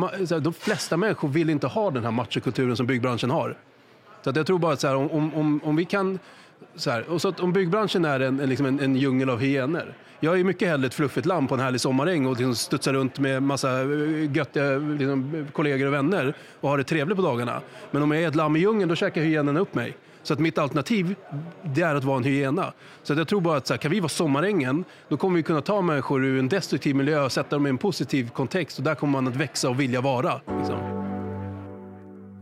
så här, de flesta människor vill inte ha den här machokulturen som byggbranschen har. Så att jag tror bara att så här, om, om, om, vi kan... Så här, och så att om byggbranschen är en, liksom en, en djungel av hyenor. Jag är mycket hellre ett fluffigt lamm på en härlig sommaräng och liksom studsar runt med massa eh, göttiga liksom, kollegor och vänner och har det trevligt på dagarna. Men om jag är ett lamm i djungeln då käkar hyenorna upp mig. Så att mitt alternativ det är att vara en hyena. Så att jag tror bara att så här, kan vi vara sommarängen då kommer vi kunna ta människor ur en destruktiv miljö och sätta dem i en positiv kontext och där kommer man att växa och vilja vara. Liksom.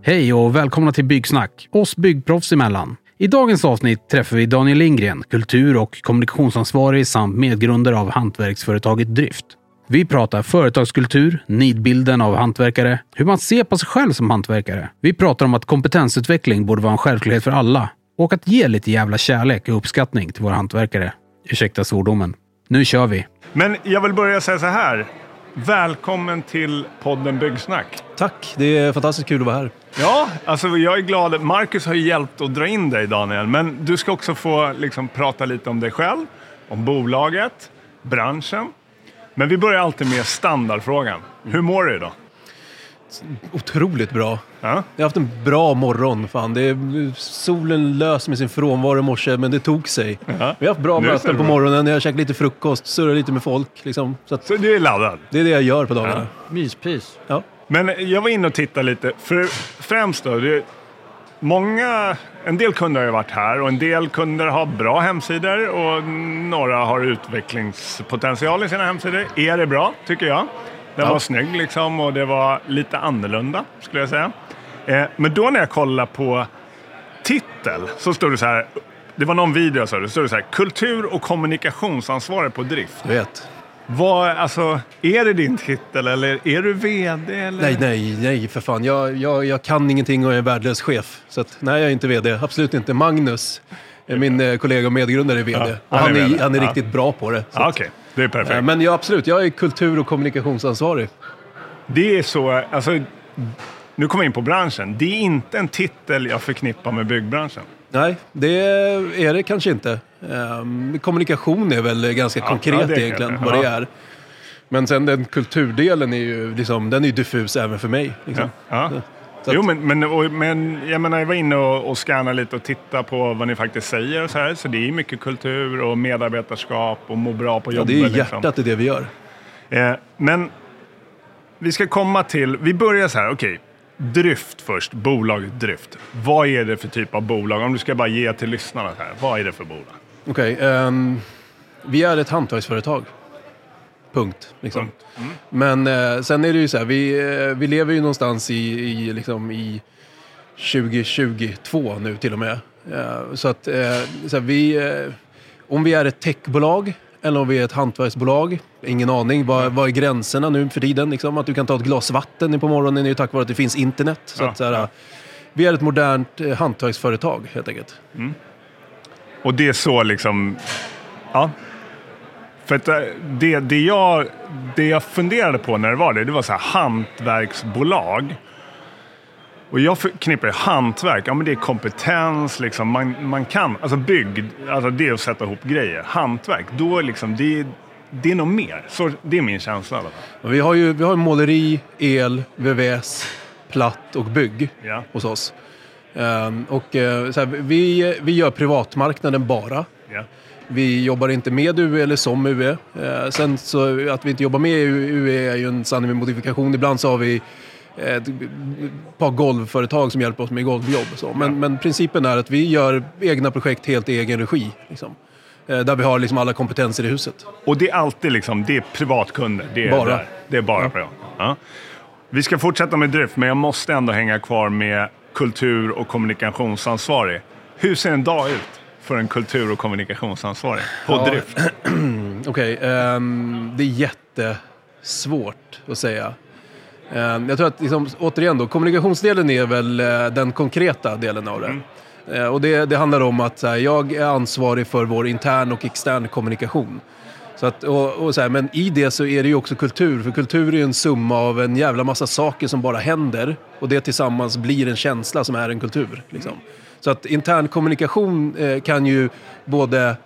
Hej och välkomna till Byggsnack, oss byggproffs emellan. I dagens avsnitt träffar vi Daniel Lindgren, kultur och kommunikationsansvarig samt medgrundare av hantverksföretaget Drift. Vi pratar företagskultur, nidbilden av hantverkare, hur man ser på sig själv som hantverkare. Vi pratar om att kompetensutveckling borde vara en självklarhet för alla och att ge lite jävla kärlek och uppskattning till våra hantverkare. Ursäkta svordomen. Nu kör vi! Men jag vill börja säga så här. Välkommen till podden Byggsnack. Tack, det är fantastiskt kul att vara här. Ja, alltså jag är glad. Marcus har ju hjälpt att dra in dig Daniel. Men du ska också få liksom, prata lite om dig själv, om bolaget, branschen. Men vi börjar alltid med standardfrågan. Hur mår du idag? Otroligt bra. Ja? Jag har haft en bra morgon. Fan. Det är, solen lös med sin frånvaro i morse, men det tog sig. Vi har haft bra möten på morgonen. Jag har käkat lite frukost, surrat lite med folk. Liksom. Så att Så du är laddad? det är det jag gör på dagarna. Myspys. Ja. Men jag var inne och tittade lite. För främst då, det, många, en del kunder har ju varit här och en del kunder har bra hemsidor och några har utvecklingspotential i sina hemsidor. Er är bra, tycker jag. Den Ja. var snygg liksom och det var lite annorlunda, skulle jag säga. Eh, men då när jag kollar på titel så stod det så här, det var någon video så det stod det så här, kultur och kommunikationsansvarig på drift. Du vet. Vad, alltså, är det din titel eller är du VD? Eller? Nej, nej, nej för fan. Jag, jag, jag kan ingenting och är värdelös chef. Så att, nej, jag är inte vd. Absolut inte. Magnus, är min eh, kollega och medgrundare, är vd. Ja, han han är VD. han är Ja. riktigt bra på det. Ja, Okej, det är perfekt. eh, men ja, absolut, jag är kultur och kommunikationsansvarig. Det är så, alltså, nu kommer jag in på branschen. Det är inte en titel jag förknippar med byggbranschen. Nej, det är det kanske inte. Ehm, kommunikation är väl ganska konkret ja, det är egentligen, det. vad det Ja. är. Men sen den kulturdelen är ju liksom, den är diffus även för mig. Liksom. Ja. Att- Jo, men, men, och, men jag menar, jag var inne och, och scannade lite och tittade på vad ni faktiskt säger och så här. Så det är mycket kultur och medarbetarskap och må bra på Ja, jobbet. det är liksom. hjärtat i det vi gör. Eh, men vi ska komma till, vi börjar så här, okej. Dryft först, bolaget Dryft. Vad är det för typ av bolag? Om du ska bara ge till lyssnarna här. Vad är det för bolag? Okej, ehm, vi är ett hantverksföretag. Punkt. Liksom. Punkt. Men eh, sen är det ju så här, vi, eh, vi lever ju någonstans i, i, liksom, i 2022 nu till och med. Eh, så att eh, så här, vi, eh, om vi är ett techbolag eller om vi är ett hantverksbolag, ingen aning. Vad, vad är gränserna nu för tiden? Liksom? Att du kan ta ett glas vatten på morgonen är ju tack vare att det finns internet. Så Ja, att, så här. Vi är ett modernt eh, hantverksföretag helt enkelt. Och det är så liksom... Ja. För att eh, det, det, jag, det jag funderade på när det var det, det var så här hantverksbolag. Och jag förknippar hantverk, ja men det är kompetens, liksom, man, man kan, alltså bygg, alltså det är att sätta ihop grejer. Hantverk, då liksom, det, det är nog mer. Så, det är min känsla i alla fall. Vi har ju vi har måleri, el, VVS, platt och bygg Ja. hos oss. Ehm, och, eh, så här, vi, vi gör privatmarknaden bara. Ja. Vi jobbar inte med UE eller som UE. Eh, sen så att vi inte jobbar med UE är ju en sanning med modifikation. Ibland så har vi ett par golvföretag som hjälper oss med golvjobb. Så. Men, men principen är att vi gör egna projekt helt i egen regi. Liksom. Eh, där vi har liksom alla kompetenser i huset. Och det är alltid liksom, det är privatkunder. Det är Bara. Där. Det är bara privat. Ja. Vi ska fortsätta med drift, men jag måste ändå hänga kvar med kultur och kommunikationsansvarig. Hur ser en dag ut för en kultur och kommunikationsansvarig på Ja. drift? Okej, ehm, det är jättesvårt att säga. Ehm, jag tror att, liksom, återigen då, kommunikationsdelen är väl eh, den konkreta delen av det. Eh, och det, det handlar om att här, jag är ansvarig för vår intern och extern kommunikation. Så att, och, och så här, men i det så är det ju också kultur, för kultur är ju en summa av en jävla massa saker som bara händer. Och det tillsammans blir en känsla som är en kultur. Liksom. Så att intern kommunikation eh, kan ju både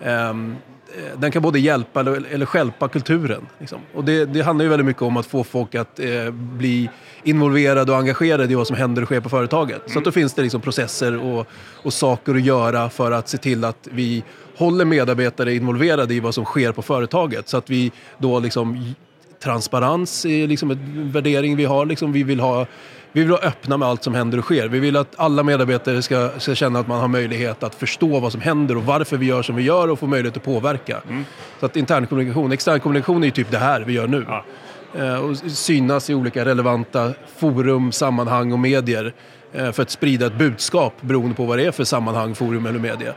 ehm, eh, den kan både hjälpa eller, eller stjälpa kulturen. Liksom. Och det, det handlar ju väldigt mycket om att få folk att eh, bli involverade och engagerade i vad som händer och sker på företaget. Så att då finns det liksom processer och, och saker att göra för att se till att vi håller medarbetare involverade i vad som sker på företaget. Så att vi då liksom transparens är liksom en värdering vi har. Liksom vi, vill ha, vi vill vara öppna med allt som händer och sker. Vi vill att alla medarbetare ska, ska känna att man har möjlighet att förstå vad som händer och varför vi gör som vi gör och få möjlighet att påverka. Så att intern kommunikation, extern kommunikation är ju typ det här vi gör nu. Ja. Eh, och synas i olika relevanta forum, sammanhang och medier eh, för att sprida ett budskap beroende på vad det är för sammanhang, forum eller media.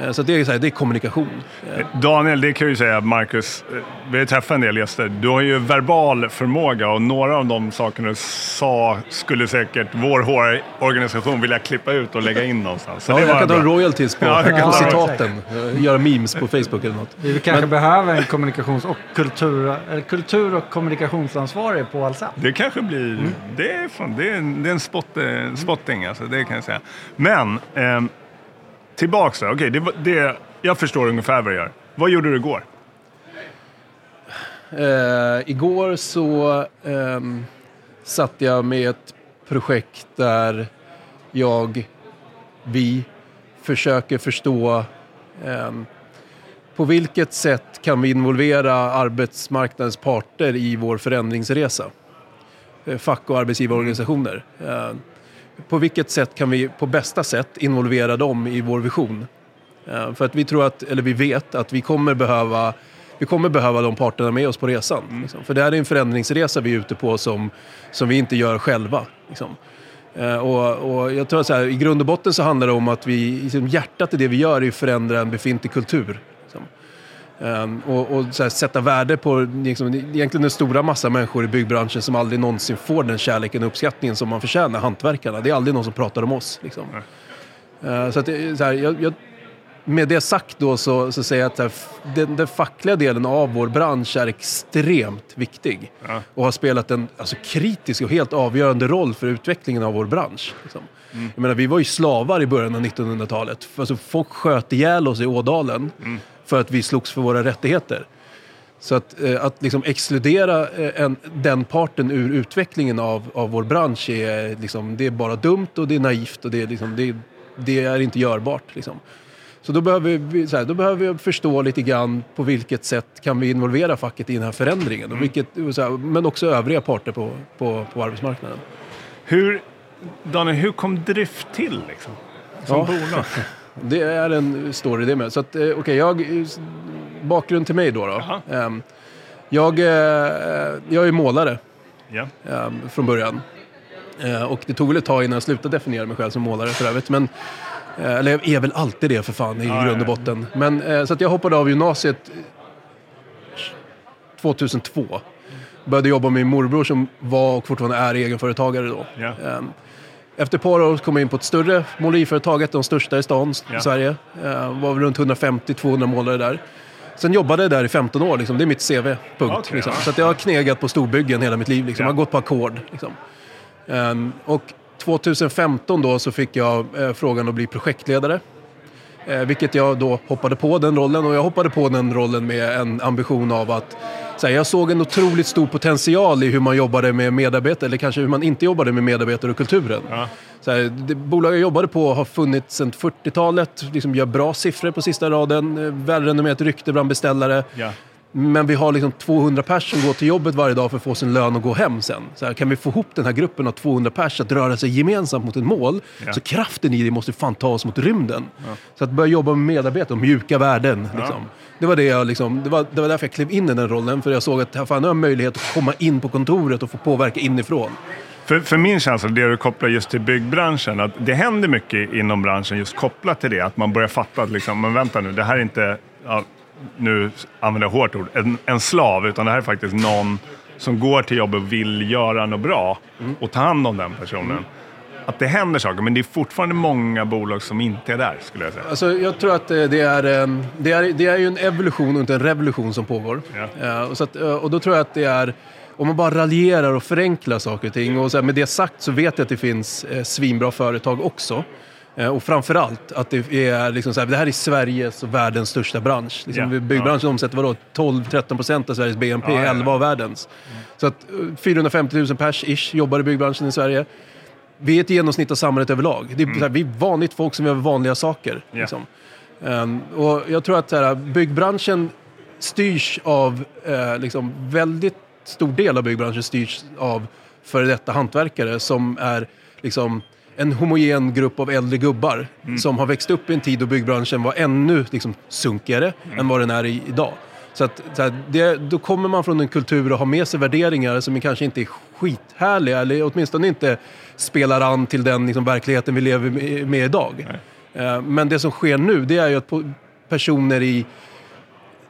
Eh, Så det, är så här, det är kommunikation. Eh, Daniel, det kan jag ju säga, Marcus, eh, vi har träffat en del gäster. Du har ju verbal förmåga och några av de sakerna du sa skulle säkert vår HR-organisation vilja klippa ut och lägga in någonstans. Så Ja, det jag kan ta royalties på, Ja, på ta- citaten. Eh, Göra memes på Facebook eller något. Vi kanske behöver en kommunikations och kultur, eller kultur och kommunikationsansvarig på Ahlsell. Det kanske blir... Det, är fan, det, är en, det är en spot, eh, spotting, alltså, det kan jag säga. Men, ehm, tillbaks då. Okej, det, det, jag förstår ungefär vad du gör. Vad gjorde du igår? Uh, igår så um, satt jag med ett projekt där jag, vi, försöker förstå um, på vilket sätt kan vi involvera arbetsmarknadens parter i vår förändringsresa? Eh, fack och arbetsgivarorganisationer. Eh, på vilket sätt kan vi på bästa sätt involvera dem i vår vision? Eh, För att vi tror att, eller vi vet att vi kommer behöva, vi kommer behöva de parterna med oss på resan. Liksom. För det här är en förändringsresa vi är ute på som, som vi inte gör själva. Liksom. Eh, Och, och jag tror att här, i grund och botten så handlar det om att vi, liksom, hjärtat i det vi gör är att förändra en befintlig kultur. Liksom. Ehm, och och här, sätta värde på liksom, egentligen den stora massa människor i byggbranschen som aldrig någonsin får den kärleken och uppskattningen som man förtjänar, hantverkarna. Det är aldrig någon som pratar om oss. Liksom. Eh, så att, så här, jag, jag, med det sagt då så, så säger jag att här, den, den fackliga delen av vår bransch är extremt viktig. Ja. Och har spelat en alltså, kritisk och helt avgörande roll för utvecklingen av vår bransch. Liksom. Jag menar, vi var ju slavar i början av 1900-talet. Alltså, folk sköt ihjäl oss i Ådalen för att vi slogs för våra rättigheter. Så att, eh, att liksom exkludera eh, en, den parten ur utvecklingen av, av vår bransch är, liksom, det är bara dumt och det är naivt och det är, liksom, det, det är inte görbart. Liksom. Så då behöver, vi, så här, då behöver vi förstå lite grann på vilket sätt kan vi involvera facket i den här förändringen. Och vilket, så här, men också övriga parter på, på, på arbetsmarknaden. Hur, Daniel, hur kom Drift till liksom? Som Ja. bolag? Det är en story det med. Så att, eh, okej, jag... Bakgrund till mig då. då. Ehm, jag, eh, jag är målare ehm, från början. Eh, och det tog väl ett tag innan jag slutade definiera mig själv som målare för övrigt. Men, eller jag är väl alltid det för fan i Ja, grund och botten. Men, så att jag hoppade av gymnasiet 2002. Började jobba med min morbror som var och fortfarande är egenföretagare då. Ja. Efter ett par år kom jag in på ett större måleriföretag, ett av de största i stan, Ja. i Sverige. Eh, var väl runt 150-200 målare där. Sen jobbade jag där i 15 år, liksom. det är mitt CV. Punkt. Okej, liksom. ja. Så jag har knegat på storbyggen hela mitt liv. Liksom. Ja. Jag har gått på ackord. Ehm, och 2015 då så fick jag eh, frågan att bli projektledare. Eh, vilket jag då hoppade på den rollen och jag hoppade på den rollen med en ambition av att så här, jag såg en otroligt stor potential i hur man jobbade med medarbetare, eller kanske hur man inte jobbade med medarbetare och kulturen. Ja. Så här, det bolag jag jobbade på har funnits sedan 40-talet, liksom gör bra siffror på sista raden, eh, välrenommerat rykte bland beställare. Ja. Men vi har liksom 200 pers som går till jobbet varje dag för att få sin lön och gå hem sen. Så här, kan vi få ihop den här gruppen av 200 pers att röra sig gemensamt mot ett mål, Ja. så kraften i det måste fan ta oss mot rymden. Så att börja jobba med medarbetare, mjuka värden. Liksom. Det, var det, jag liksom, det, var, det var därför jag klev in i den rollen, för jag såg att fan, nu har jag möjlighet att komma in på kontoret och få påverka inifrån. För, för min känsla, det du kopplar just till byggbranschen, att det händer mycket inom branschen just kopplat till det. Att man börjar fatta att liksom, men vänta nu, det här är inte, ja, nu använder jag hårt ord, en, en slav, utan det här är faktiskt någon som går till jobbet och vill göra något bra och ta hand om den personen. Att det händer saker, men det är fortfarande många bolag som inte är där, skulle jag säga. Alltså, jag tror att eh, det är, det, är, det är ju en evolution och inte en revolution som pågår. Ja. Eh, Och, så att, eh, och då tror jag att det är, om man bara raljerar och förenklar saker och ting. Och så här, med det sagt så vet jag att det finns eh, svinbra företag också. Eh, Och framförallt att det är liksom så här, det här är Sveriges och världens största bransch. Liksom, Ja, Byggbranschen omsätter vadå, 12-13 procent av Sveriges BNP, Ja, ja, ja. 11 av världens. Så att eh, 450 000 pers ish jobbar i byggbranschen i Sverige. Vi är ett genomsnitt av samhället överlag. Det är, så här, vi är vanligt folk som gör vanliga saker. Mm. Ja. Liksom. Ehm, och jag tror att så här, byggbranschen styrs av, eh, liksom, väldigt stor del av byggbranschen styrs av före detta hantverkare som är liksom, en homogen grupp av äldre gubbar som har växt upp i en tid då byggbranschen var ännu liksom, sunkigare än vad den är i, idag. Så att, så här, det, då kommer man från en kultur och har med sig värderingar som kanske inte är skithärliga eller åtminstone inte spelar an till den liksom, verkligheten vi lever med, med idag. Eh, Men det som sker nu det är ju att personer i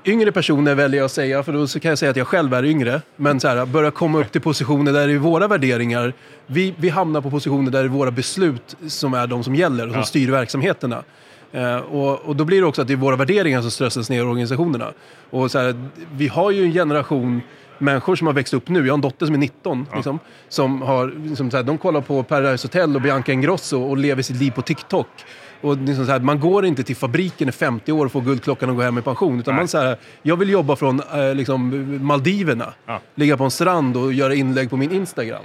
Yngre personer väljer jag att säga, för då kan jag säga att jag själv är yngre. Men så här, börjar komma upp till positioner där det är våra värderingar. Vi, vi hamnar på positioner där det är våra beslut som är de som gäller och som Ja. styr verksamheterna. Eh, och, och då blir det också att det är våra värderingar som strösslas ner i organisationerna. Och så här, vi har ju en generation människor som har växt upp nu. Jag har en dotter som är 19. Liksom, som har, liksom, så här, de kollar på Paradise Hotel och Bianca Ingrosso och lever sitt liv på TikTok. Och liksom så här, man går inte till fabriken i 50 år och får guldklockan och gå hem i pension. Utan Nej. man så här, jag vill jobba från eh, liksom, Maldiverna. Ja. Ligga på en strand och göra inlägg på min Instagram.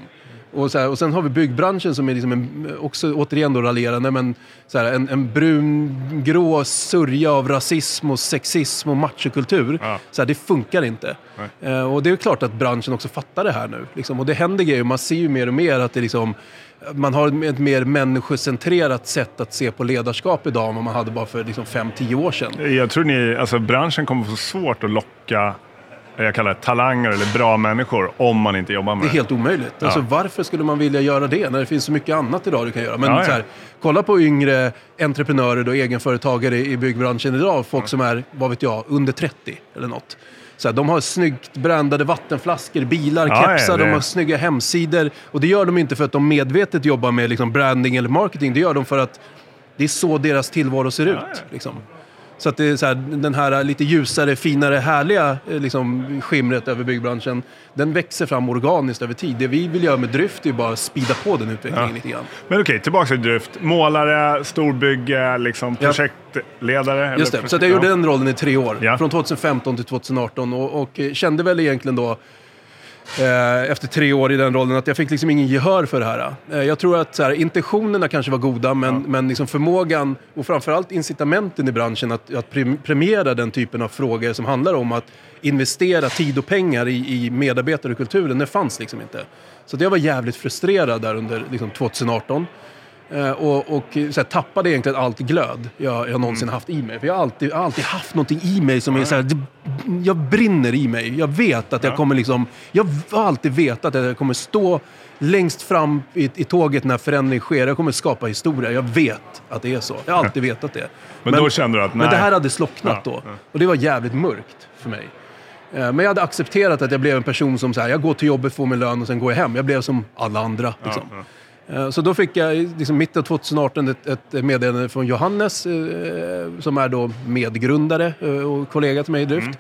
Och, så här, och sen har vi byggbranschen som är liksom en, också återigen då raljerande, men så här, en, en brun-grå sörja av rasism och sexism och machokultur. Ja. Så här, det funkar inte. Eh, och det är klart att branschen också fattar det här nu. Liksom. Och det händer grejer, man ser ju mer och mer att det liksom, man har ett mer människocentrerat sätt att se på ledarskap idag än vad man hade bara för liksom, 5-10 år sedan. Jag tror ni, alltså branschen kommer få svårt att locka, jag kallar det talanger eller bra människor, om man inte jobbar med Det är helt omöjligt. Alltså, varför skulle man vilja göra det när det finns så mycket annat idag du kan göra? Men Ja, ja. Så här, kolla på yngre entreprenörer och egenföretagare i byggbranschen idag. Folk som är, vad vet jag, under 30 eller något. Så här, de har snyggt brandade vattenflaskor, bilar, Ja, ja, kepsar, det- de har snygga hemsidor. Och det gör de inte för att de medvetet jobbar med liksom, branding eller marketing. Det gör de för att det är så deras tillvaro ser ut. ja. Liksom. Så att det är så här, den här lite ljusare, finare, härliga eh, liksom, skimret över byggbranschen, den växer fram organiskt över tid. Det vi vill göra med Dryft är bara att speeda på den utvecklingen Ja. lite grann. Men okej, tillbaka till Dryft. Målare, storbygge, liksom projektledare. Just det, så att jag ja. gjorde den rollen i tre år. Ja. Från 2015 till 2018 och, och eh, kände väl egentligen då efter tre år i den rollen att jag fick liksom ingen gehör för det här. Eh, jag tror att så här, intentionerna kanske var goda men, men liksom förmågan och framförallt incitamenten i branschen att, att prem- premiera den typen av frågor som handlar om att investera tid och pengar i, i medarbetarkulturen, det fanns liksom inte. Så jag var jävligt frustrerad där under liksom, 2018. Eh, och och här, tappade egentligen allt glöd jag, jag någonsin haft i mig. För jag har alltid, alltid haft någonting i mig som är så här, det, jag brinner i mig. Jag vet att jag Ja. kommer liksom, jag har alltid vetat att jag kommer stå längst fram i, i tåget när förändring sker. Jag kommer skapa historia. Jag vet att det är så. Jag har alltid vetat det. Men då kände du att, Men det nej. här hade slocknat Ja, då. ja. Och det var jävligt mörkt för mig. Eh, Men jag hade accepterat att jag blev en person som så här, jag går till jobbet, får min lön och sen går jag hem. Jag blev som alla andra. Liksom. ja. Eh, Så då fick jag liksom, mitten av 2018 ett, ett meddelande från Johannes eh, som är då medgrundare eh, och kollega till mig i Dryft.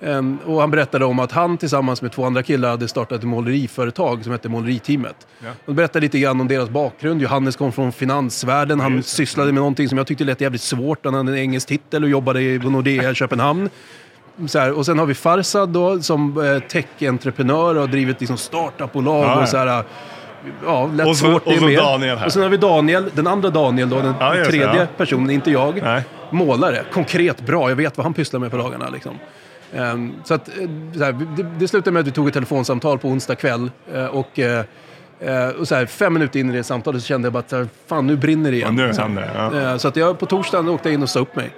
Eh, och han berättade om att han tillsammans med två andra killar hade startat ett måleriföretag som hette Måleriteamet. Ja. Och berättade lite grann om deras bakgrund. Johannes kom från finansvärlden. Han det. sysslade med någonting som jag tyckte lät jävligt svårt. Han hade en engelsk titel och jobbade på Nordea i Köpenhamn. Här, och sen har vi Farsad då som eh, tech-entreprenör och har drivit liksom startupbolag Ja, ja. och så här, ja, lätt Och så- svårt det och så med. Daniel här. Och sen har vi Daniel, den andra Daniel då, den Ja, det, tredje ja. personen, inte jag. Nej. Målare, konkret bra, jag vet vad han pysslar med på dagarna. Liksom. Ehm, så att, eh, så här, det, det slutade med att vi tog ett telefonsamtal på onsdag kväll. eh, och, eh, eh, och så här, fem minuter in i det samtalet så kände jag bara att fan nu brinner det igen. Och nu det, ja. Eh, Så att jag på torsdagen åkte in och sa upp mig.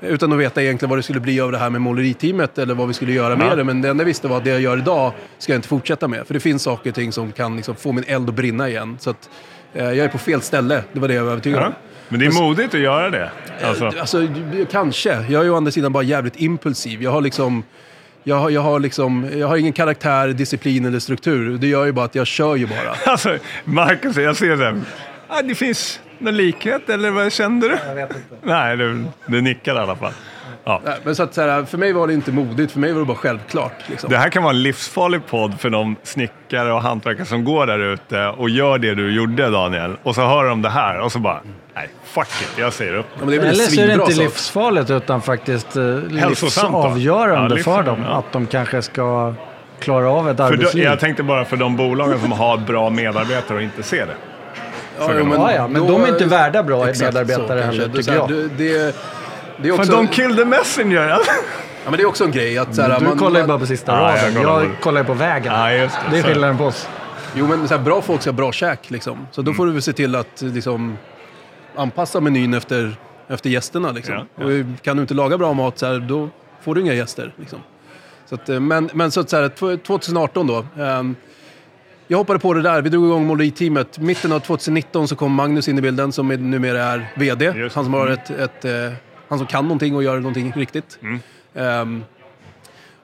Utan att veta egentligen vad det skulle bli av det här med måleriteamet eller vad vi skulle göra med Ja. det. Men det enda jag visste var att det jag gör idag ska jag inte fortsätta med. För det finns saker och ting som kan liksom få min eld att brinna igen. Så att eh, jag är på fel ställe. Det var det jag var övertygad Ja. om. Men det är modigt att göra det. Alltså. Alltså, kanske. Jag är ju å andra sidan bara jävligt impulsiv. Jag har liksom... Jag har, jag, har liksom, jag har ingen karaktär, disciplin eller struktur. Det gör ju bara att jag kör ju bara. Alltså, Marcus, jag ser. Ah, det finns någon likhet, eller vad kände du? Jag vet inte. Nej, du, du nickar i alla fall. Ja. Men så att, så här, för mig var det inte modigt, för mig var det bara självklart. Liksom. Det här kan vara en livsfarlig podd för de snickare och hantverkare som går där ute och gör det du gjorde Daniel. Och så hör de det här och så bara, nej, fuck it, jag säger upp. Ja, men det är väl Eller så är det inte sak. livsfarligt utan faktiskt eh, livsavgörande Ja, för dem. ja. Att de kanske ska klara av ett För då, arbetsliv. jag tänkte bara för de bolagen som har bra medarbetare och inte ser det. Ja, jo, det Ja, ja, men då- de är inte värda bra Exakt medarbetare så, heller, tycker jag. här, Det, det, är För också, de kill the messenger! ja, men det är också en grej att... Så här, Du man, kollar ju bara på sista Ja, jag raden. kollar Jag på- kollar ju på vägen. Ja, just det. det är skillnaden på oss. Jo, men så här, bra folk ska ha bra käk liksom. Så då Mm. får du väl se till att liksom, anpassa menyn efter, efter gästerna. Liksom. Ja, ja. Och kan du inte laga bra mat så här, då får du inga gäster. Liksom. Så att, eh, men, men så att så här, tw- 2018 då. ehm, jag hoppade på det där, vi drog igång måleriteamet. Mitten av 2019 så kom Magnus in i bilden som numera är VD. Just Han som, har mm. ett, ett, eh, han som kan någonting och gör någonting riktigt. Mm. Ehm,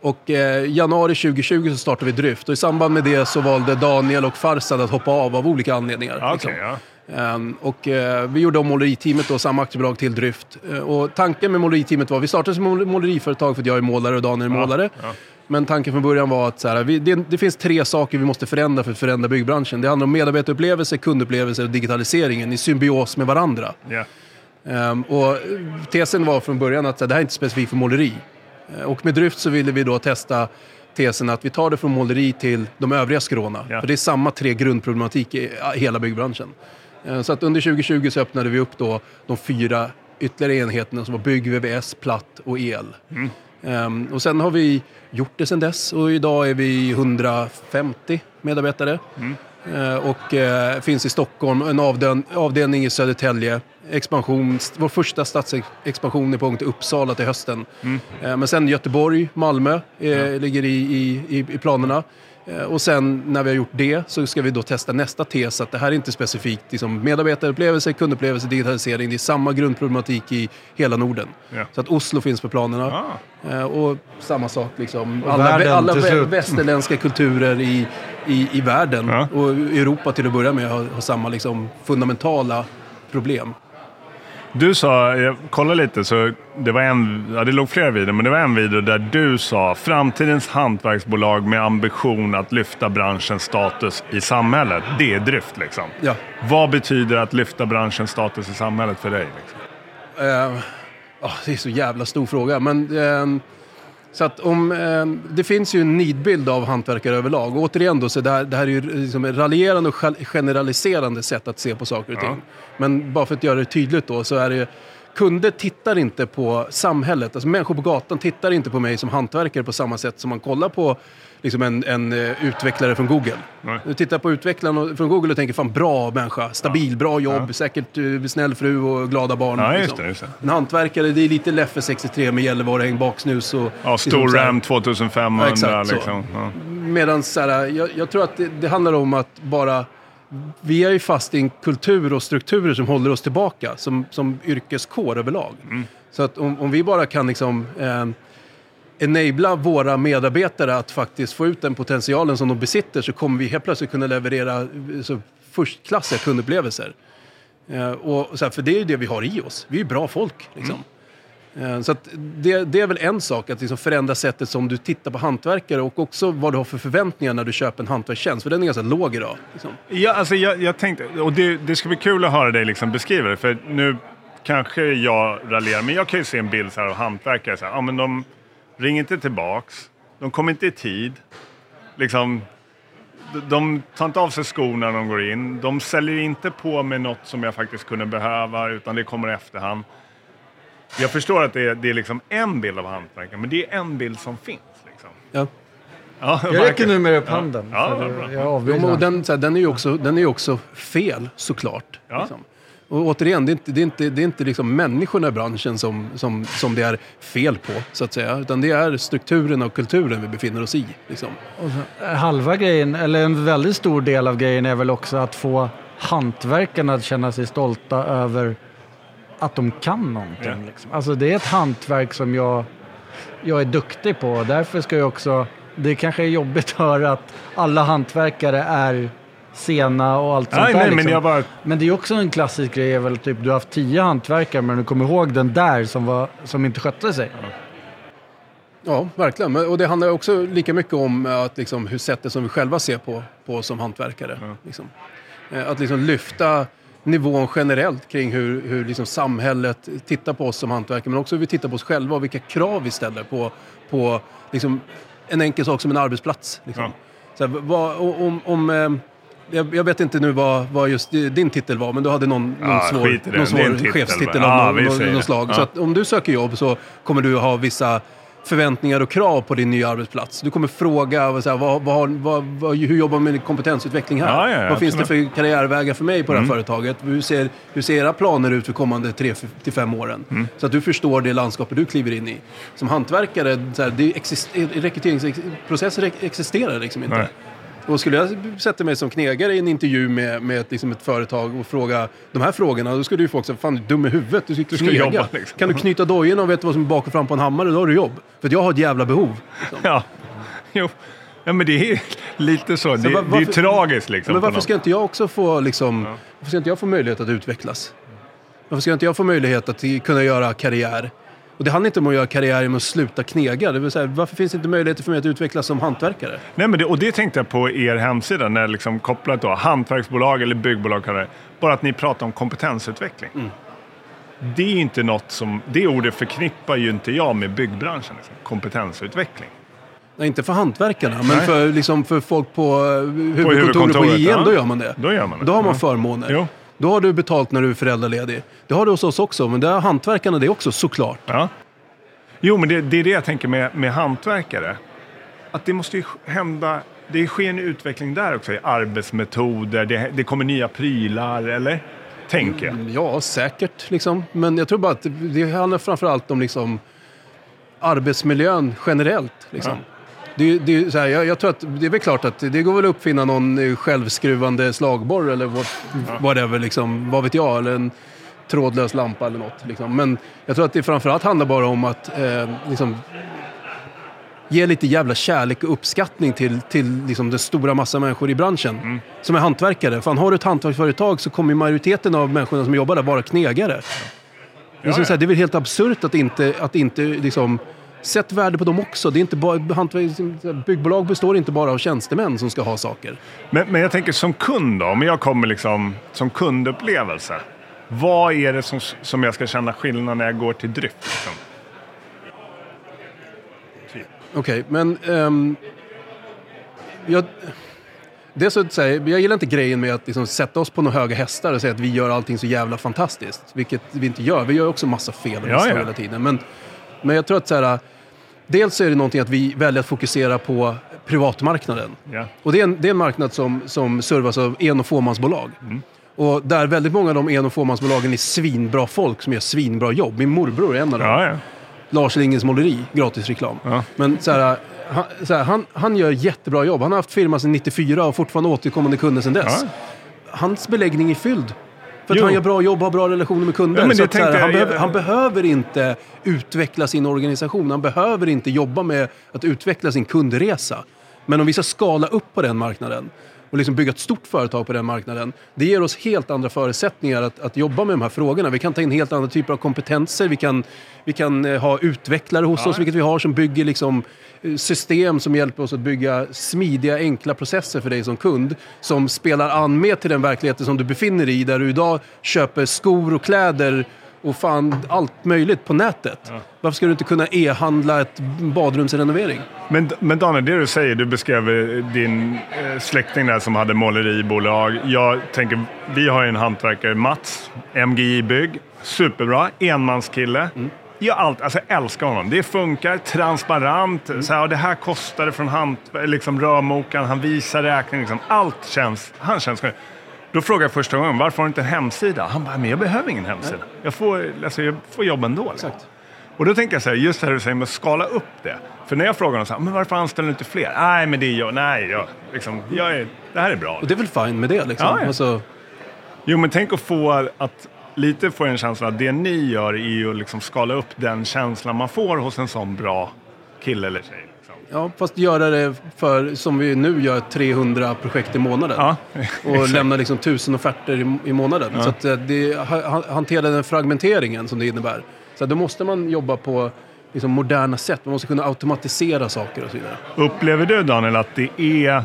och eh, januari 2020 så startade vi Dryft och i samband med det så valde Daniel och Farsad att hoppa av av olika anledningar. Ja, liksom. Okej, ja. Ehm, och eh, vi gjorde om måleriteamet då, samma aktiebolag till Dryft. Eh, och tanken med måleriteamet var, vi startade som mål- måleriföretag för att jag är målare och Daniel är målare. ja. Men tanken från början var att så här, vi, det, det finns tre saker vi måste förändra för att förändra byggbranschen. Det handlar om medarbetarupplevelse, kundupplevelse och digitaliseringen i symbios med varandra. ja. Ehm, och tesen var från början att så här, det här är inte specifikt för måleri. Eh, och med Dryft så ville vi då testa tesen att vi tar det från måleri till de övriga skråna. Ja. För det är samma tre grundproblematik i hela byggbranschen. Eh, Så att under 2020 så öppnade vi upp då de fyra ytterligare enheterna som var bygg, VVS, platt och el. Ehm, och sen har vi gjort det sen dess och idag är vi 150 medarbetare. Eh, och eh, finns i Stockholm, en avdön- avdelning i Södertälje. Expansion, vår första stadsexpansion är på gång till Uppsala till hösten. Eh, men sen Göteborg, Malmö eh, ligger i, i, i, i planerna. Eh, och sen när vi har gjort det så ska vi då testa nästa tes att det här är inte specifikt liksom, medarbetarupplevelse, kundupplevelse, digitalisering. Det är samma grundproblematik i hela Norden. Ja. Så att Oslo finns på planerna. Ah. Eh, och samma sak liksom. Och Alla, världen alla västerländska kulturer i, i, i världen Ja. och Europa till att börja med har, har samma liksom, fundamentala problem. Du sa, jag kollade lite, så det var en, ja, det låg flera videor, men det var en video där du sa framtidens hantverksbolag med ambition att lyfta branschens status i samhället. Det är Dryft liksom. Ja. Vad betyder att lyfta branschens status i samhället för dig? Liksom? Eh, ah, det är så jävla stor fråga. Men, eh, så att om, eh, det finns ju en nidbild av hantverkare överlag. Och återigen då, så det, här, det här är ju liksom ett raljerande och gen- generaliserande sätt att se på saker och Ja. ting. Men bara för att göra det tydligt då så är det Kunder tittar inte på samhället, alltså människor på gatan tittar inte på mig som hantverkare på samma sätt som man kollar på liksom en, en eh, utvecklare från Google. Nej. Du tittar på utvecklaren från Google och tänker fan bra människa, stabil, bra jobb, säkert eh, snäll fru och glada barn. Ja, just liksom. det, just det. En hantverkare, det är lite Leffe 63 med Gällivare baksnus och... Ja, liksom stor här- RAM 2500 Ja, exakt så. liksom. Ja. Medan så här, jag, jag tror att det, det handlar om att bara... Vi är ju fast i en kultur och strukturer som håller oss tillbaka som, som yrkeskår överlag. Mm. Så att om, om vi bara kan liksom... Eh, enabla våra medarbetare att faktiskt få ut den potentialen som de besitter så kommer vi helt plötsligt kunna leverera eh, så förstklassiga kundupplevelser. Eh, och så här, för det är ju det vi har i oss. Vi är ju bra folk. Liksom. Eh, Så det, det är väl en sak, att liksom förändra sättet som du tittar på hantverkare och också vad du har för förväntningar när du köper en hantverkstjänst. För den är ganska låg idag. Liksom. Ja, alltså jag, jag tänkte, och det, det ska bli kul att höra dig liksom beskriva det, för nu kanske jag raljerar, men jag kan ju se en bild så här av hantverkare, så här, ja, men de ringer inte tillbaks, de kommer inte i tid, liksom, de, de tar inte av sig skorna när de går in, de säljer inte på med något som jag faktiskt kunde behöva, utan det kommer i efterhand. Jag förstår att det är, det är liksom en bild av hantverkaren, men det är en bild som finns. Liksom. Ja. Ja, Jag räcker verkligen. numera upp handen. Ja, och den, här, den är ju också, den är ju också fel, såklart. Ja. Liksom. Och återigen, det är inte, det är inte, det är inte liksom människorna i branschen som, som, som det är fel på, så att säga. Utan det är strukturen och kulturen vi befinner oss i. Liksom. Eh, halva grejen, eller en väldigt stor del av grejen är väl också att få hantverkarna att känna sig stolta över att de kan någonting. Ja. Liksom. Alltså det är ett hantverk som jag, jag är duktig på. Därför ska jag också, det kanske är jobbigt att höra att alla hantverkare är sena och allt sånt Nej, där. nej, men liksom. jag bara... Men det är också en klassisk grej, är väl typ du har haft tio hantverkare men du kommer ihåg den där som, var, som inte skötte sig. Ja, verkligen. Men- Och det handlar också lika mycket om eh, att, liksom, hur sättet som vi själva ser på, på som hantverkare. Liksom. Eh, Att liksom lyfta nivån generellt kring hur, hur liksom samhället tittar på oss som hantverkare, men också hur vi tittar på oss själva och vilka krav vi ställer på, på liksom, en enkel sak som en arbetsplats. Liksom. Ja. Så här, vad, om, om, eh, jag, jag vet inte nu vad, vad just din titel var, men du hade någon, någon Ja, svår, det. någon Det svår titel, chefstitel av Ja, någon, någon, det. slag. Ja. Så att om du söker jobb så kommer du ha vissa förväntningar och krav på din nya arbetsplats. Du kommer fråga så här, vad, vad, vad, hur jobbar man med kompetensutveckling här? Ja, ja, ja, vad finns det för karriärvägar för mig på det Mm. här företaget? Hur ser, hur ser era planer ut för kommande tre till fem åren? Mm. Så att du förstår det landskapet du kliver in i. Som hantverkare, så här, det exist, rekryteringsprocesser existerar liksom inte. Nej. Och skulle jag sätta mig som knegare i en intervju med, med ett, liksom ett företag och fråga de här frågorna, då skulle ju folk säga, fan du är dum i huvudet, du sitter och jobba, liksom. Kan du knyta dojorna och vet vad som är bak och fram på en hammare, då har du jobb. För jag har ett jävla behov. Liksom. Ja, jo. Ja, men det är lite så. Det, var- det är ju varför- tragiskt liksom. Men varför ska inte jag också få, liksom, varför ska inte jag få möjlighet att utvecklas? Varför ska inte jag få möjlighet att kunna göra karriär? Och det handlar inte om att göra karriär genom att sluta knega. Det vill säga, varför finns det inte möjligheter för mig att utvecklas som hantverkare? Nej, men det, och det tänkte jag på er hemsida, när liksom kopplat då, hantverksbolag eller byggbolag. Bara att ni pratar om kompetensutveckling. Mm. Det är inte något som, det ordet förknippar ju inte jag med byggbranschen. Liksom. Kompetensutveckling. Nej, inte för hantverkarna, men Nej. för, liksom, för folk på eh, huvudkontoret på, huvudkontoret, IM, ja. då gör man det. Då gör man det. Då har man förmåner. Jo. Då har du betalt när du är föräldraledig. Det har du hos oss också, men det har hantverkarna det också, såklart. Ja. Jo, men det, det är det jag tänker med, med hantverkare. Att det måste ju hända, det sker en utveckling där också i arbetsmetoder, det, det kommer nya prylar, eller? Tänker jag. Ja, säkert. Liksom. Men jag tror bara att det handlar framförallt om liksom, arbetsmiljön generellt. Liksom. Det, det, här, jag, jag tror att det är väl klart att det går väl att uppfinna någon eh, självskruvande slagborr eller what, whatever, liksom, vad vet jag, eller en trådlös lampa eller något. Liksom. Men jag tror att det framförallt handlar bara om att eh, liksom, ge lite jävla kärlek och uppskattning till, till liksom, den stora massa människor i branschen som är hantverkare. Fan, har du ett hantverksföretag så kommer majoriteten av människorna som jobbar där vara knegare. Det är, Ja, ja. det är väl helt absurt att inte, att inte liksom, Sätt värde på dem också. Det är inte bara, byggbolag består inte bara av tjänstemän som ska ha saker. Men, men jag tänker som kund då, om jag kommer liksom som kundupplevelse. Vad är det som, som jag ska känna skillnad när jag går till drift? Liksom? Okej, men... ehm, jag, det är så att säga, jag gillar inte grejen med att liksom sätta oss på några höga hästar och säga att vi gör allting så jävla fantastiskt. Vilket vi inte gör. Vi gör också massa fel Ja, ja. hela tiden. Men, men jag tror att så här, dels är det någonting att vi väljer att fokusera på privatmarknaden. Ja. Och det är en, det är en marknad som, som servas av en och fåmansbolag. Mm. Och där väldigt många av de en och fåmansbolagen är svinbra folk som gör svinbra jobb. Min morbror är en av dem. Ja, ja. Lars Lingens måleri, gratisreklam. Ja. Men så här, han, så här, han, han gör jättebra jobb. Han har haft firma sedan 94 och fortfarande återkommande kunder sedan dess. Hans beläggning är fylld. För att Jo. han gör bra jobb och har bra relationer med kunder. Ja, så att, så här, han, jag- behöver, han behöver inte utveckla sin organisation. Han behöver inte jobba med att utveckla sin kundresa. Men om vi ska skala upp på den marknaden och liksom bygga ett stort företag på den marknaden. Det ger oss helt andra förutsättningar att, att jobba med de här frågorna. Vi kan ta in helt andra typer av kompetenser. Vi kan, vi kan eh, ha utvecklare hos oss, vilket vi har, som bygger liksom eh, system som hjälper oss att bygga smidiga, enkla processer för dig som kund. Som spelar an med till den verkligheten som du befinner dig i, där du idag köper skor och kläder och fan allt möjligt på nätet. Varför ska du inte kunna e-handla ett badrumsrenovering? Men, men Daniel, det du säger, du beskrev eh, din eh, släkting där som hade måleribolag. Jag tänker, vi har ju en hantverkare, Mats, MGI Bygg. Superbra, enmanskille. Gör allt, alltså jag älskar honom. Det funkar, transparent. Så här, det här kostade från hand, liksom rörmokaren, han visar räkning. Liksom. Allt känns, han känns Då frågade jag första gången, varför har du inte en hemsida? Han bara, men jag behöver ingen hemsida. Jag får, alltså, jag får jobb ändå. Liksom. Exakt. Och då tänker jag så här, just det här du säger med att skala upp det. För när jag frågar honom så här, men varför anställer du inte fler? Nej, men det är jag. Nej, jag, liksom, jag är, det här är bra. Och det är väl fine med det liksom. Ja, ja. Alltså, Jo, men tänk att få att lite få en känsla att det ni gör är ju att liksom skala upp den känslan man får hos en sån bra kille eller tjej. Ja, fast göra det för, som vi nu gör, 300 projekt i månaden. Ja, och lämna liksom tusen offerter i, i månaden. Så att eh, det, ha- ha- hantera den fragmenteringen som det innebär. Så då måste man jobba på liksom, moderna sätt. Man måste kunna automatisera saker och så vidare. Upplever du Daniel att det är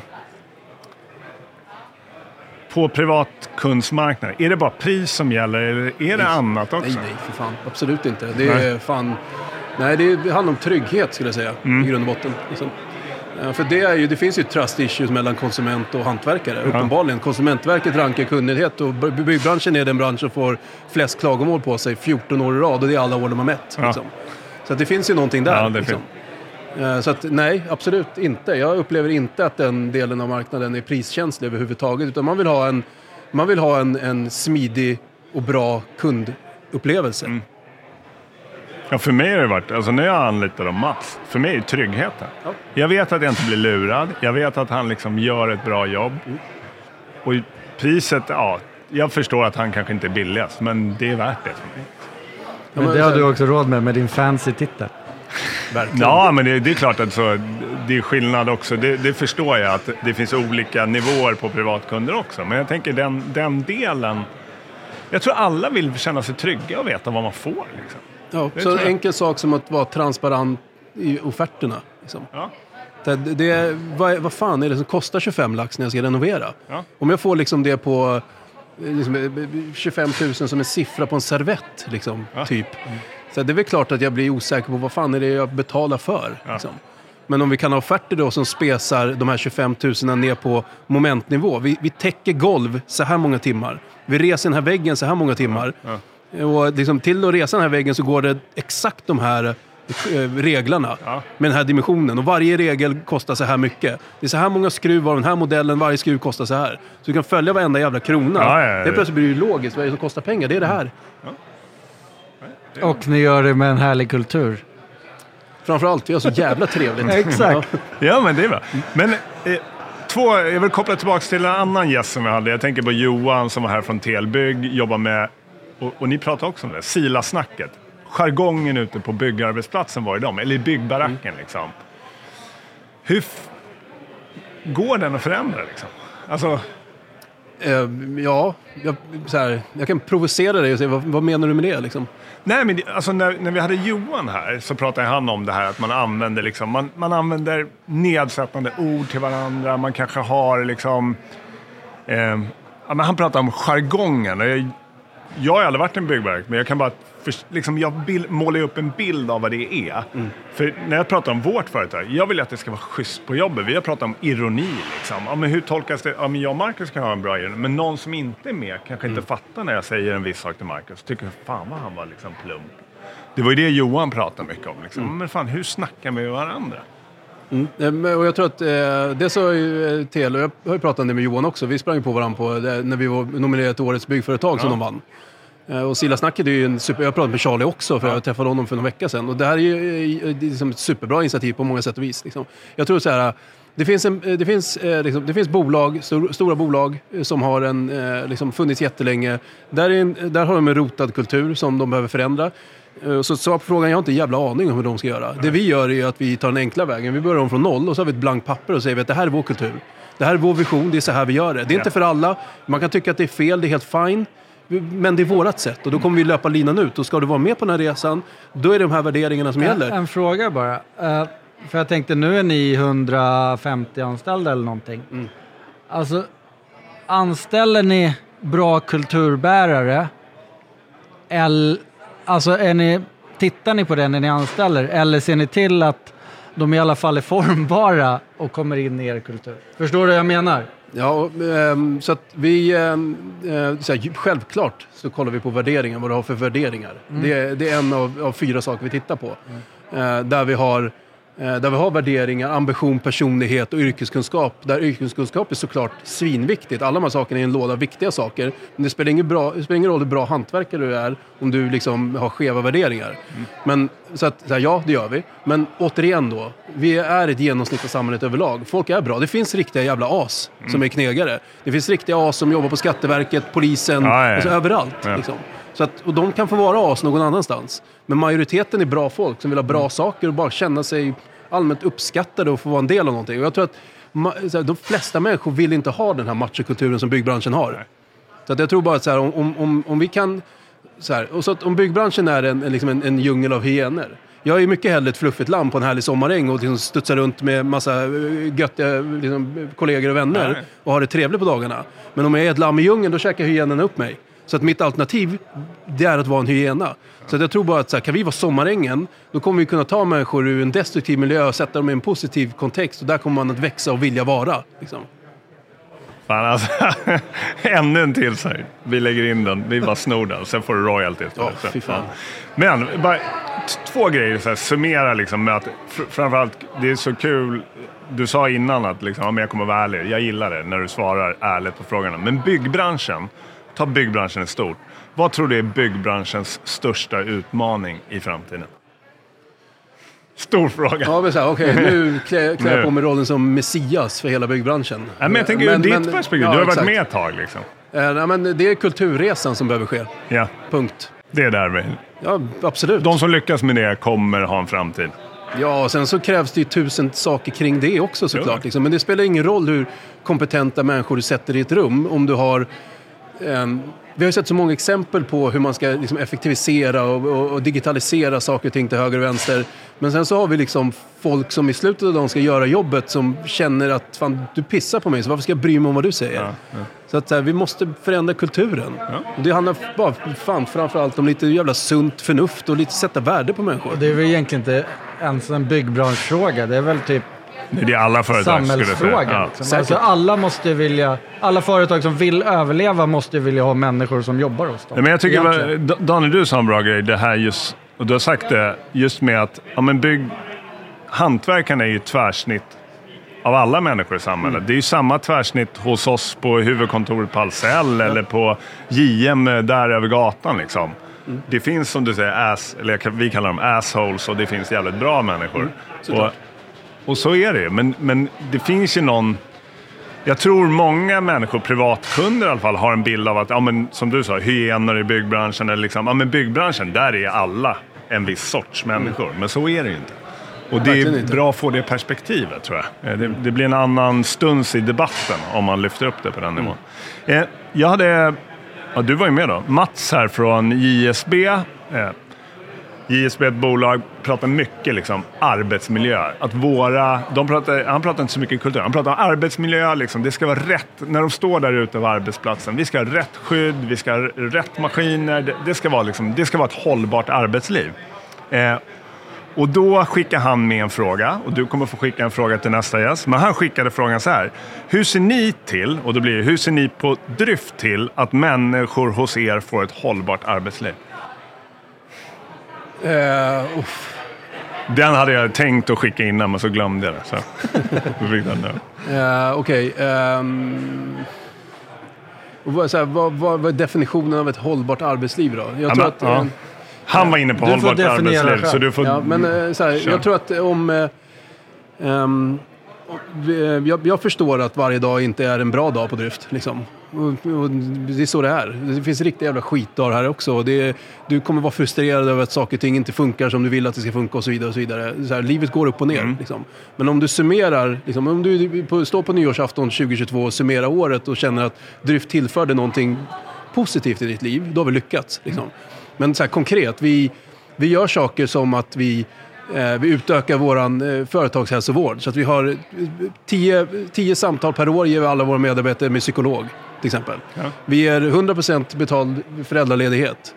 på privatkundsmarknaden, är det bara pris som gäller eller är det annat också? Nej, nej, för fan. Absolut inte. Det Nej. är fan... Nej, det handlar om trygghet skulle jag säga, Mm. i grund och botten. Liksom. Eh, För det, är ju, det finns ju trust issues mellan konsument och hantverkare, uppenbarligen. Konsumentverket rankar kunnighet och by- byggbranschen är den bransch som får flest klagomål på sig 14 år i rad och det är alla år de har mätt. Ja. Liksom. Så det finns ju någonting där. Ja, liksom. Eh, Så att nej, absolut inte. Jag upplever inte att den delen av marknaden är priskänslig överhuvudtaget. Utan man vill ha en, man vill ha en, en smidig och bra kundupplevelse. Mm. Ja, för mig har det varit, alltså när jag anlitar Mats, för mig är det tryggheten. Ja. Jag vet att jag inte blir lurad, jag vet att han liksom gör ett bra jobb. Mm. Och priset, ja, jag förstår att han kanske inte är billigast, men det är värt det för mig. Ja, Men det har du också råd med, med din fancy titel. Verkligen. Ja, men det, det är klart att så, det är skillnad också. Det, det förstår jag att det finns olika nivåer på privatkunder också. Men jag tänker den, den delen. Jag tror alla vill känna sig trygga och veta vad man får. Liksom. Ja, Det så en enkel sak som att vara transparent i offerterna. Liksom. Ja. Det, det, vad, vad fan är det som kostar 25 lax när jag ska renovera? Ja. Om jag får liksom det på eh, liksom, eh, 25 000 som en siffra på en servett, liksom, typ. Så det är väl klart att jag blir osäker på vad fan är det jag betalar för. Liksom. Men om vi kan ha offerter då som spesar de här 25 000 ner på momentnivå. Vi, vi täcker golv så här många timmar. Vi reser den här väggen så här många timmar. Och liksom, till att resa den här väggen så går det exakt de här eh, reglerna Ja. med den här dimensionen. Och varje regel kostar så här mycket. Det är så här många skruv av den här modellen, varje skruv kostar så här. Så du kan följa varenda jävla krona. Ja, ja, ja. Det plötsligt blir det logiskt. Vad är det som kostar pengar? Det är det här. Och ni gör det med en härlig kultur. Framförallt, vi har så jävla trevligt. Exakt. Ja, men det är bra. Men eh, två, jag vill koppla tillbaka till en annan gäst som vi hade. Jag tänker på Johan som var här från Telbygg, jobbar med, och, och ni pratade också om det, Sila-snacket. Jargongen ute på byggarbetsplatsen var ju de, eller i byggbaracken liksom. Hur går den att förändra liksom? Alltså, Eh, ja, jag, så här, jag kan provocera dig och säga vad, vad menar du med det? Liksom? Nej, men alltså när, när vi hade Johan här så pratade han om det här att man använder, liksom, man, man använder nedsättande ord till varandra. Man kanske har liksom... Eh, ja, men han pratade om jargongen. Jag, har aldrig varit i en byggverk, men jag kan bara... För, liksom, jag bild, målar upp en bild av vad det är. För när jag pratar om vårt företag, jag vill att det ska vara schysst på jobbet. Vi har pratat om ironi. Liksom. Ja, men hur tolkas det? Ja, men jag och Marcus kan ha en bra ironi, men någon som inte är med kanske inte fattar när jag säger en viss sak till Marcus. Tycker fan vad han var liksom plump. Det var ju det Johan pratade mycket om. Liksom. Men fan, hur snackar vi med varandra? Eh, men- Och jag tror att eh, det sa ju eh, Tele, jag har ju pratat om det med Johan också, vi sprang ju på varandra på, det, när vi var nominerade till Årets byggföretag som de vann. Eh, Och Sillasnacket är ju en super, jag pratade med Charlie också för jag träffade honom för någon vecka sedan. Och det här är ju eh, det är liksom ett superbra initiativ på många sätt och vis. Liksom. Jag tror så här, det finns, en, eh, det, finns, eh, liksom, det finns bolag, stor, stora bolag eh, som har en, liksom funnits jättelänge. Där, är en, där har de en rotad kultur som de behöver förändra. Så svar på frågan, jag har inte en jävla aning om hur de ska göra. Det vi gör är att vi tar den enkla vägen. Vi börjar om från noll och så har vi ett blankt papper och säger att det här är vår kultur. Det här är vår vision, det är så här vi gör det. Det är inte för alla. Man kan tycka att det är fel, det är helt fine. Men det är vårat sätt och då kommer vi löpa linan ut. Och ska du vara med på den här resan, då är det de här värderingarna som En, gäller. en fråga bara. Eh, för jag tänkte, nu är ni 150 anställda eller någonting. Mm. Alltså, anställer ni bra kulturbärare? Eller, alltså, är ni, tittar ni på det när ni anställer? Eller ser ni till att de i alla fall är formbara och kommer in i er kultur? Förstår du vad jag menar? Ja, ehm, så att vi... ehm, eh, så här, självklart så kollar vi på värderingar, vad du har för värderingar. Det, är- det är en av, av fyra saker vi tittar på. Eh, där, vi har, där vi har värderingar, ambition, personlighet och yrkeskunskap. Där yrkeskunskap är såklart svinviktigt. Alla de här sakerna är en låda viktiga saker. Men det spelar ingen, bra, det spelar ingen roll hur bra hantverkare du är om du liksom har skeva värderingar. Men, så att, så här, ja, det gör vi. Men återigen då, vi är ett genomsnitt av samhället överlag. Folk är bra. Det finns riktiga jävla as som är knegare. Det finns riktiga as som jobbar på Skatteverket, polisen, Ja, ja. Alltså, överallt. Ja. Liksom. Så att, och de kan få vara as någon annanstans. Men majoriteten är bra folk som vill ha bra Mm. saker och bara känna sig allmänt uppskattade och få vara en del av någonting. Och jag tror att här, de flesta människor vill inte ha den här machokulturen som byggbranschen har. Så att jag tror bara att så här, om, om, om, vi kan... Så här, och så att om byggbranschen är en, en, liksom en, en djungel av hyener. Jag är mycket hellre ett fluffigt lamm på en härlig sommaräng och liksom studsar runt med massa eh, göttiga liksom, kollegor och vänner Nej. och har det trevligt på dagarna. Men om jag är ett lamm i djungeln, då käkar hyenorna upp mig. Så att mitt alternativ, det är att vara en hyena. Så att jag tror bara att så här, kan vi vara sommarängen, då kommer vi kunna ta människor ur en destruktiv miljö och sätta dem i en positiv kontext. Och där kommer man att växa och vilja vara. Liksom. Fan alltså, ännu en till så här. Vi lägger in den, vi bara snor den, sen får du royalties. Ja, fy fan. Men bara två grejer, så här, summera liksom med att fr- framförallt, det är så kul. Du sa innan att liksom, ja, men jag kommer vara ärlig. Jag gillar det när du svarar ärligt på frågorna. Men byggbranschen, ta byggbranschen i stort. Vad tror du är byggbranschens största utmaning i framtiden? Stor fråga. Ja, men så här, okej, nu klär, jag på mig rollen som Messias för hela byggbranschen. Nej, men jag tänker ur ditt perspektiv, ja, du har varit exakt. med ett tag. Liksom. Eh, nej, men det är kulturresan som behöver ske. Ja, Punkt. det är där vi... Ja, absolut. De som lyckas med det kommer ha en framtid. Ja, och sen så krävs det ju tusen saker kring det också Jo. såklart. Liksom. Men det spelar ingen roll hur kompetenta människor du sätter i ett rum om du har... ehm, vi har ju sett så många exempel på hur man ska liksom effektivisera och, och, och digitalisera saker och ting till höger och vänster. Men sen så har vi liksom folk som i slutet av dagen ska göra jobbet som känner att fan, du pissar på mig så varför ska jag bry mig om vad du säger? Ja, ja. Så att så här, vi måste förändra kulturen. Och det handlar bara fan, framförallt om lite jävla sunt förnuft och lite sätta värde på människor. Det är väl egentligen inte ens en byggbranschfråga. Det är väl typ Det är alla företag skulle säga. samhällsfråga. Ja. Liksom. Alltså alla, måste vilja, alla företag som vill överleva måste vilja ha människor som jobbar hos dem. Men jag tycker, Egentligen. Daniel, du sa en bra grej, det här just, och du har sagt det, just med att ja, men bygg, hantverkarna är ju ett tvärsnitt av alla människor i samhället. Mm. Det är ju samma tvärsnitt hos oss på huvudkontoret på Ahlsell eller på JM där över gatan. Liksom. Mm. Det finns som du säger, ass, eller vi kallar dem assholes och det finns jävligt bra människor. Mm. Och, så är det ju. Men, men det finns ju någon... Jag tror många människor, privatkunder i alla fall, har en bild av att, ja, men, som du sa, hyenor i byggbranschen. Eller liksom, ja, men byggbranschen, där är alla en viss sorts människor. Men så är det ju inte. Och det är bra att få det perspektivet, tror jag. Eh, Det, det blir en annan stuns i debatten om man lyfter upp det på den nivån. Eh, jag hade, ja, du var ju med då, Mats här från JSB. JSB är ett bolag, pratar mycket liksom arbetsmiljö. Att våra, de pratar, han pratar inte så mycket kultur, han pratar om arbetsmiljö. Liksom. Det ska vara rätt, när de står där ute på arbetsplatsen. Vi ska ha rätt skydd, vi ska ha rätt maskiner. Det, det, ska, vara liksom, det ska vara ett hållbart arbetsliv. Eh, och då skickar han med en fråga, och du kommer få skicka en fråga till nästa gäst. Men han skickade frågan så här. Hur ser ni till, och då blir det, hur ser ni på dryft till att människor hos er får ett hållbart arbetsliv? Uff. Den hade jag tänkt att skicka innan, men så glömde jag det. Så. Då fick den nu. Eh, Okej. ehm, vad, här, vad, vad, vad är definitionen av ett hållbart arbetsliv då? Jag Ja, tror men, att, ja. eh, Han var inne på Du får hållbart definiera arbetsliv, själv. så du får... ja, men, så här, jag tror att om... vi- jag, jag förstår att varje dag inte är en bra dag på drift. Liksom. Och, och det är så det är. Det finns riktiga jävla skitdagar här också. Det, du kommer vara frustrerad över att saker och ting inte funkar som du vill att det ska funka och så vidare. Och så vidare. Så här, livet går upp och ner. Liksom. Men om du summerar, liksom, om du på, står på nyårsafton 2022 och summerar året och känner att drift tillförde någonting positivt i ditt liv, då har vi lyckats. Liksom. Men så här, konkret, vi, vi gör saker som att vi vi utökar vår eh, företagshälsovård så att vi har eh, tio, tio samtal per år ger vi alla våra medarbetare med psykolog till exempel. Vi ger 100% betald föräldraledighet.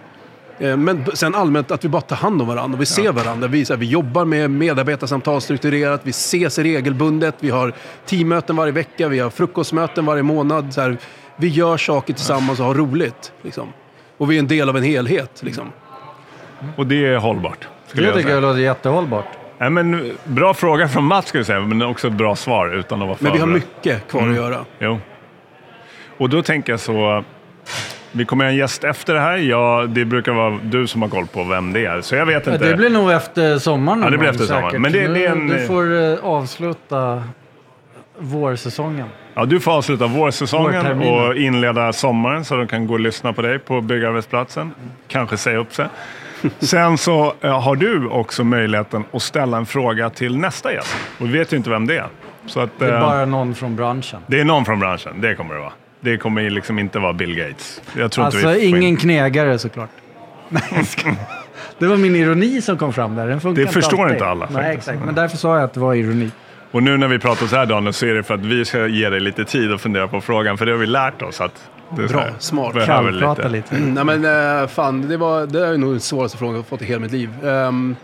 Eh, Men sen allmänt att vi bara tar hand om varandra och vi ser varandra. Vi, så här, vi jobbar med medarbetarsamtal strukturerat, vi ses regelbundet, vi har teammöten varje vecka, vi har frukostmöten varje månad. Så här, vi gör saker tillsammans och har roligt. Liksom. Och vi är en del av en helhet. Liksom. Och det är hållbart. Skulle Det jag tycker jag låter jättehållbart. Nej, men, bra fråga från Mats, skulle jag säga, men också ett bra svar utan att vara Men vi har mycket kvar att göra. Jo. Och då tänker jag så... Vi kommer ha en gäst efter det här. Ja, det brukar vara du som har koll på vem det är. Så jag vet Ja, inte. Det blir nog efter sommaren. Ja, det blir efter sommaren. Men det- det är en- Nu- Du får eh, avsluta vårsäsongen. Ja, du får avsluta vårsäsongen och inleda sommaren så de kan gå och lyssna på dig på byggarbetsplatsen. Kanske säga upp sig. Sen så eh, har du också möjligheten att ställa en fråga till nästa gäst. Och vi vet ju inte vem det är. Så att, Det är eh, bara någon från branschen. det är någon från branschen, det kommer det vara. Det kommer liksom inte vara Bill Gates. Jag tror Alltså inte vi får ingen in- knegare såklart. Det var min ironi som kom fram där. Den funkar Det förstår alltid. inte alla, Nej, exakt. Men därför sa jag att det var ironi. Och nu när vi pratar så här Daniel så är det för att vi ska ge dig lite tid att fundera på frågan. För det har vi lärt oss att... Det Bra, smart. Kallprata lite. Nej men eh, fan, det, var, det är nog den svåraste frågan jag har fått i hela mitt liv. Ehm,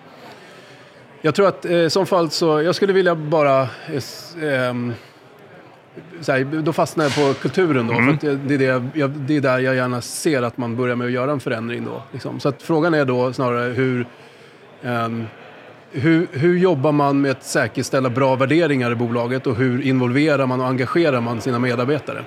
jag tror att eh, så fall så, jag skulle vilja bara... eh, ehm, så här, då fastnar jag på kulturen då. För att det, är det, jag, det är där jag gärna ser att man börjar med att göra en förändring då. Liksom. Så att frågan är då snarare hur... ehm, hur, hur jobbar man med att säkerställa bra värderingar i bolaget och hur involverar man och engagerar man sina medarbetare?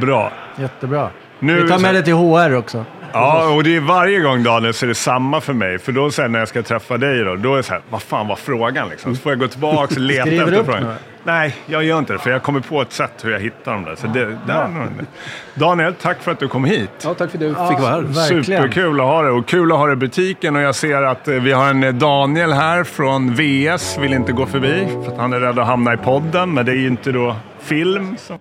Bra. Jättebra. Nu, Vi tar med det till HR också. Ja, och det är varje gång Daniel så är det samma för mig. För då sen när jag ska träffa dig då, då är det så här, vad fan var frågan liksom? Så får jag gå tillbaka och leta Skriver efter du frågan. nu? Nej, jag gör inte det, för jag kommer på ett sätt hur jag hittar dem där. Så det, där, Daniel, tack för att du kom hit. Ja, tack för att jag fick vara här. verkligen. Superkul att ha det och kul att ha det i butiken och jag ser att eh, vi har en eh, Daniel här från VS, vill inte gå förbi för att han är rädd att hamna i podden, men det är ju inte då film. Så.